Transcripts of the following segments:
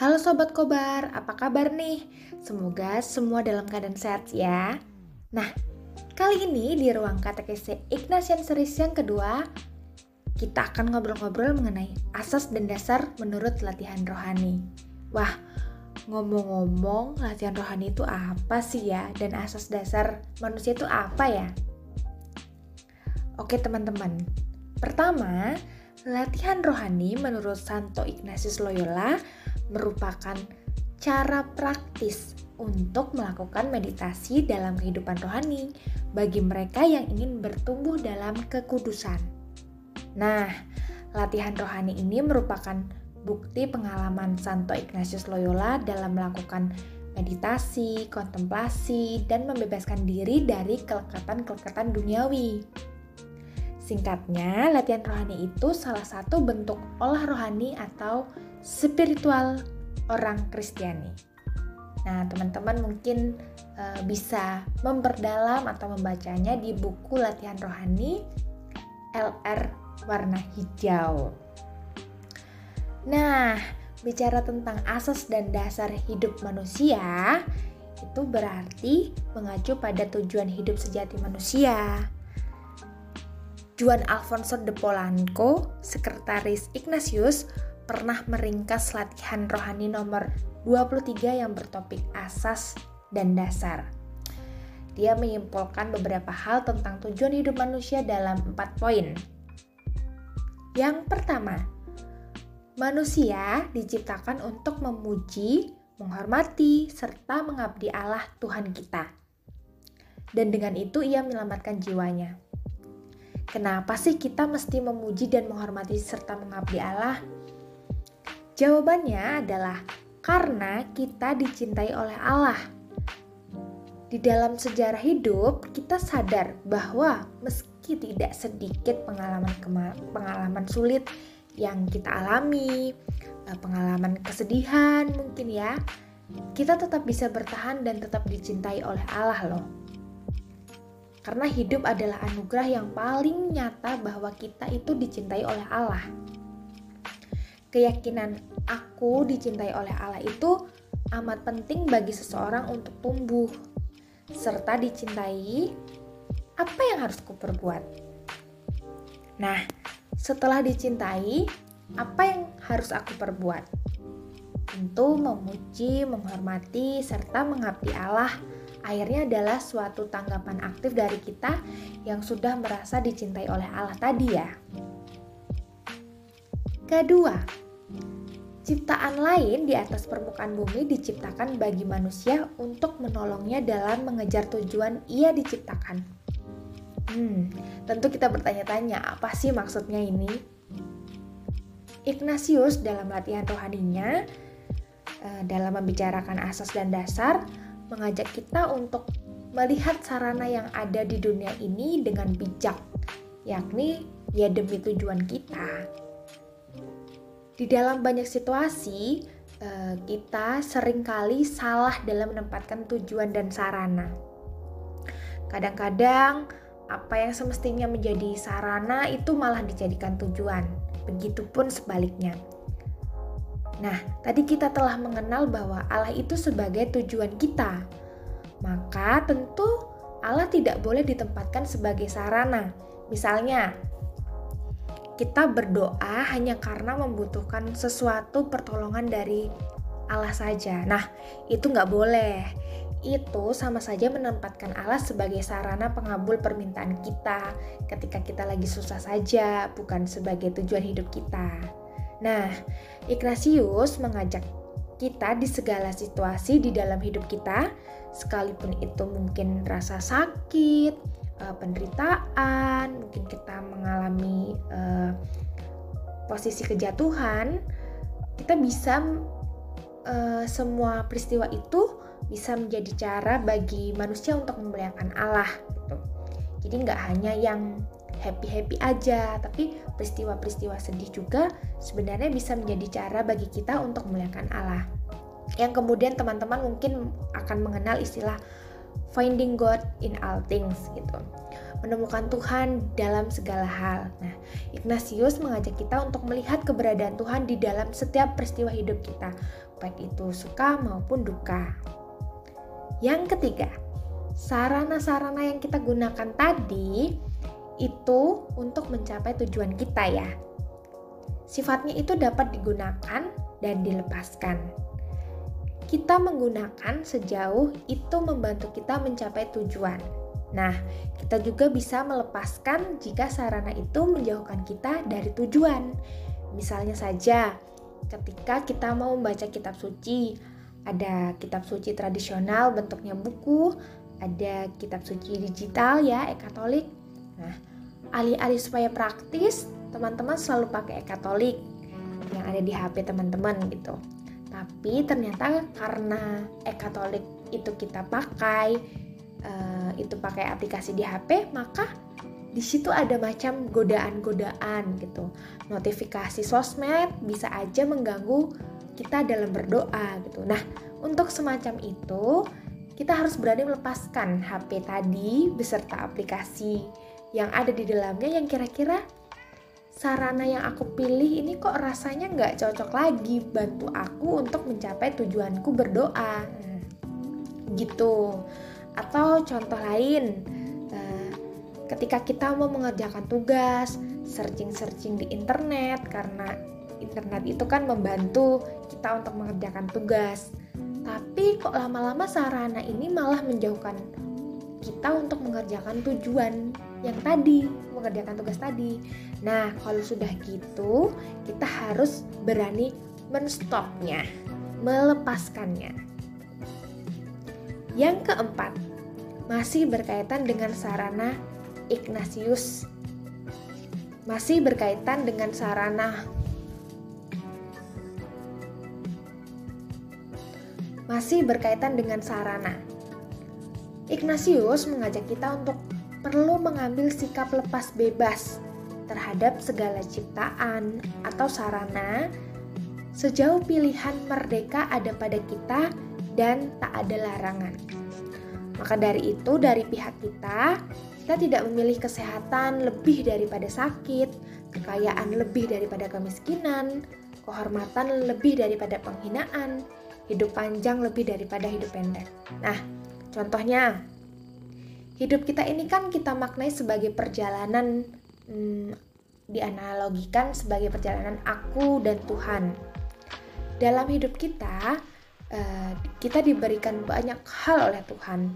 Halo Sobat Kobar, apa kabar nih? Semoga semua dalam keadaan sehat ya. Nah, kali ini di ruang KTKC Ignatian Series yang kedua, kita akan ngobrol-ngobrol mengenai asas dan dasar menurut latihan rohani. Wah, ngomong-ngomong latihan rohani itu apa sih ya? Dan asas dasar manusia itu apa ya? Oke teman-teman, pertama, latihan rohani menurut Santo Ignatius Loyola merupakan cara praktis untuk melakukan meditasi dalam kehidupan rohani bagi mereka yang ingin bertumbuh dalam kekudusan. Nah, latihan rohani ini merupakan bukti pengalaman Santo Ignatius Loyola dalam melakukan meditasi, kontemplasi, dan membebaskan diri dari kelekatan-kelekatan duniawi. Singkatnya, latihan rohani itu salah satu bentuk olah rohani atau spiritual orang Kristiani. Nah, teman-teman mungkin e, bisa memperdalam atau membacanya di buku latihan rohani LR warna hijau. Nah, bicara tentang asas dan dasar hidup manusia, itu berarti mengacu pada tujuan hidup sejati manusia. Juan Alfonso de Polanco, sekretaris Ignatius, pernah meringkas latihan rohani nomor 23 yang bertopik asas dan dasar. Dia menyimpulkan beberapa hal tentang tujuan hidup manusia dalam empat poin. Yang pertama, manusia diciptakan untuk memuji, menghormati, serta mengabdi Allah Tuhan kita. Dan dengan itu ia menyelamatkan jiwanya. Kenapa sih kita mesti memuji dan menghormati serta mengabdi Allah? Jawabannya adalah karena kita dicintai oleh Allah. Di dalam sejarah hidup, kita sadar bahwa meski tidak sedikit pengalaman pengalaman sulit yang kita alami, eh, pengalaman kesedihan mungkin ya, kita tetap bisa bertahan dan tetap dicintai oleh Allah loh. Karena hidup adalah anugerah yang paling nyata bahwa kita itu dicintai oleh Allah. Keyakinan aku dicintai oleh Allah itu amat penting bagi seseorang untuk tumbuh serta dicintai apa yang harus kuperbuat. Nah setelah dicintai apa yang harus aku perbuat? Tentu memuji, menghormati, serta mengabdi Allah akhirnya adalah suatu tanggapan aktif dari kita yang sudah merasa dicintai oleh Allah tadi ya. Kedua, ciptaan lain di atas permukaan bumi diciptakan bagi manusia untuk menolongnya dalam mengejar tujuan ia diciptakan. Hmm, tentu kita bertanya-tanya, apa sih maksudnya ini? Ignatius dalam latihan rohaninya, eh, dalam membicarakan asas dan dasar, mengajak kita untuk melihat sarana yang ada di dunia ini dengan bijak, yakni ya demi tujuan kita. Di dalam banyak situasi, eh, kita sering kali salah dalam menempatkan tujuan dan sarana. Kadang-kadang, apa yang semestinya menjadi sarana itu malah dijadikan tujuan. Begitupun sebaliknya. Nah, tadi kita telah mengenal bahwa Allah itu sebagai tujuan kita. Maka tentu Allah tidak boleh ditempatkan sebagai sarana. Misalnya, kita berdoa hanya karena membutuhkan sesuatu pertolongan dari Allah saja. Nah, itu nggak boleh. Itu sama saja menempatkan Allah sebagai sarana pengabul permintaan kita ketika kita lagi susah saja, bukan sebagai tujuan hidup kita. Nah, Ignatius mengajak kita di segala situasi di dalam hidup kita, sekalipun itu mungkin rasa sakit, uh, penderitaan, mungkin kita mengalami uh, posisi kejatuhan, kita bisa uh, semua peristiwa itu bisa menjadi cara bagi manusia untuk memuliakan Allah gitu. Jadi nggak hanya yang happy-happy aja, tapi peristiwa-peristiwa sedih juga sebenarnya bisa menjadi cara bagi kita untuk memuliakan Allah. Yang kemudian teman-teman mungkin akan mengenal istilah finding God in all things gitu menemukan Tuhan dalam segala hal. Nah, Ignatius mengajak kita untuk melihat keberadaan Tuhan di dalam setiap peristiwa hidup kita, baik itu suka maupun duka. Yang ketiga, sarana-sarana yang kita gunakan tadi itu untuk mencapai tujuan kita ya. Sifatnya itu dapat digunakan dan dilepaskan. Kita menggunakan sejauh itu membantu kita mencapai tujuan. Nah, kita juga bisa melepaskan jika sarana itu menjauhkan kita dari tujuan. Misalnya saja, ketika kita mau membaca kitab suci, ada kitab suci tradisional bentuknya buku, ada kitab suci digital ya, e-katolik. Nah, alih-alih supaya praktis, teman-teman selalu pakai e-katolik yang ada di HP teman-teman gitu. Tapi ternyata karena e-katolik itu kita pakai uh, itu pakai aplikasi di HP, maka di situ ada macam godaan-godaan gitu. Notifikasi sosmed bisa aja mengganggu kita dalam berdoa gitu. Nah, untuk semacam itu kita harus berani melepaskan HP tadi beserta aplikasi yang ada di dalamnya yang kira-kira sarana yang aku pilih ini kok rasanya nggak cocok lagi bantu aku untuk mencapai tujuanku berdoa. Gitu. Atau contoh lain eh, ketika kita mau mengerjakan tugas searching-searching di internet karena internet itu kan membantu kita untuk mengerjakan tugas. Tapi kok lama-lama sarana ini malah menjauhkan kita untuk mengerjakan tujuan yang tadi, mengerjakan tugas tadi. Nah, kalau sudah gitu, kita harus berani menstopnya, melepaskannya. Yang keempat, masih berkaitan dengan sarana Ignatius. Masih berkaitan dengan sarana masih berkaitan dengan sarana. Ignatius mengajak kita untuk perlu mengambil sikap lepas bebas terhadap segala ciptaan atau sarana sejauh pilihan merdeka ada pada kita dan tak ada larangan. Maka dari itu, dari pihak kita, kita tidak memilih kesehatan lebih daripada sakit, kekayaan lebih daripada kemiskinan, kehormatan lebih daripada penghinaan, hidup panjang lebih daripada hidup pendek. Nah, contohnya, hidup kita ini kan kita maknai sebagai perjalanan hmm, dianalogikan sebagai perjalanan aku dan Tuhan. Dalam hidup kita, uh, kita diberikan banyak hal oleh Tuhan.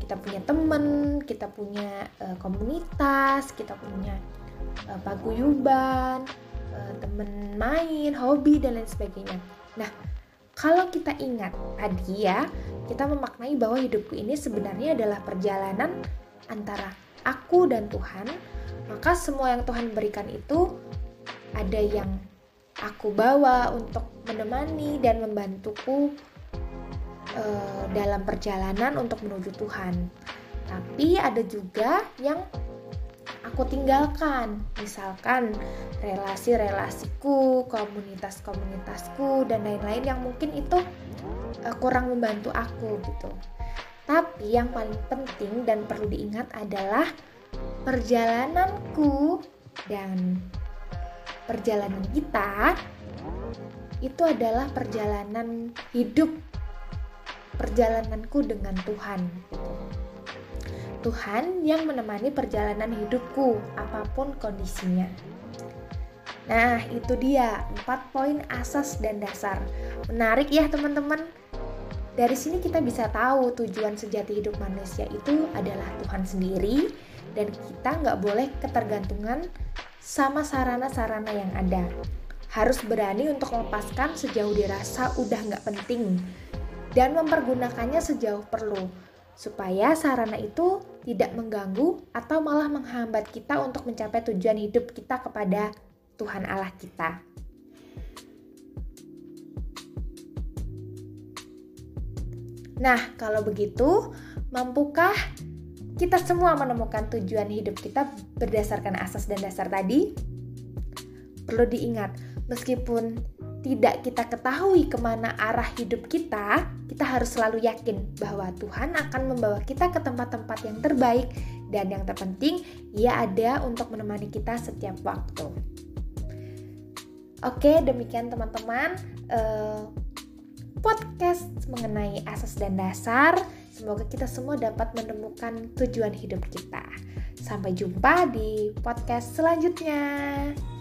Kita punya teman, kita punya uh, komunitas, kita punya uh, paguyuban, teman main, hobi dan lain sebagainya. Nah, kalau kita ingat tadi ya, kita memaknai bahwa hidupku ini sebenarnya adalah perjalanan antara aku dan Tuhan, maka semua yang Tuhan berikan itu ada yang aku bawa untuk menemani dan membantuku uh, dalam perjalanan untuk menuju Tuhan. Tapi ada juga yang aku tinggalkan. Misalkan relasi-relasiku, komunitas-komunitasku dan lain-lain yang mungkin itu uh, kurang membantu aku gitu. Tapi yang paling penting dan perlu diingat adalah perjalananku dan perjalanan kita itu adalah perjalanan hidup perjalananku dengan Tuhan. Tuhan yang menemani perjalanan hidupku, apa pun kondisinya. Nah, itu dia empat poin asas dan dasar. Menarik ya, teman-teman. Dari sini kita bisa tahu tujuan sejati hidup manusia itu adalah Tuhan sendiri, dan kita nggak boleh ketergantungan sama sarana-sarana yang ada. Harus berani untuk melepaskan sejauh dirasa udah nggak penting, dan mempergunakannya sejauh perlu supaya sarana itu tidak mengganggu atau malah menghambat kita untuk mencapai tujuan hidup kita kepada Tuhan Allah kita. Nah, kalau begitu, mampukah kita semua menemukan tujuan hidup kita berdasarkan asas dan dasar tadi? Perlu diingat, meskipun tidak kita ketahui ke mana arah hidup kita, kita harus selalu yakin bahwa Tuhan akan membawa kita ke tempat-tempat yang terbaik dan yang terpenting, Ia ada untuk menemani kita setiap waktu. Oke, demikian teman-teman uh, podcast mengenai asas dan dasar. Semoga kita semua dapat menemukan tujuan hidup kita. Sampai jumpa di podcast selanjutnya.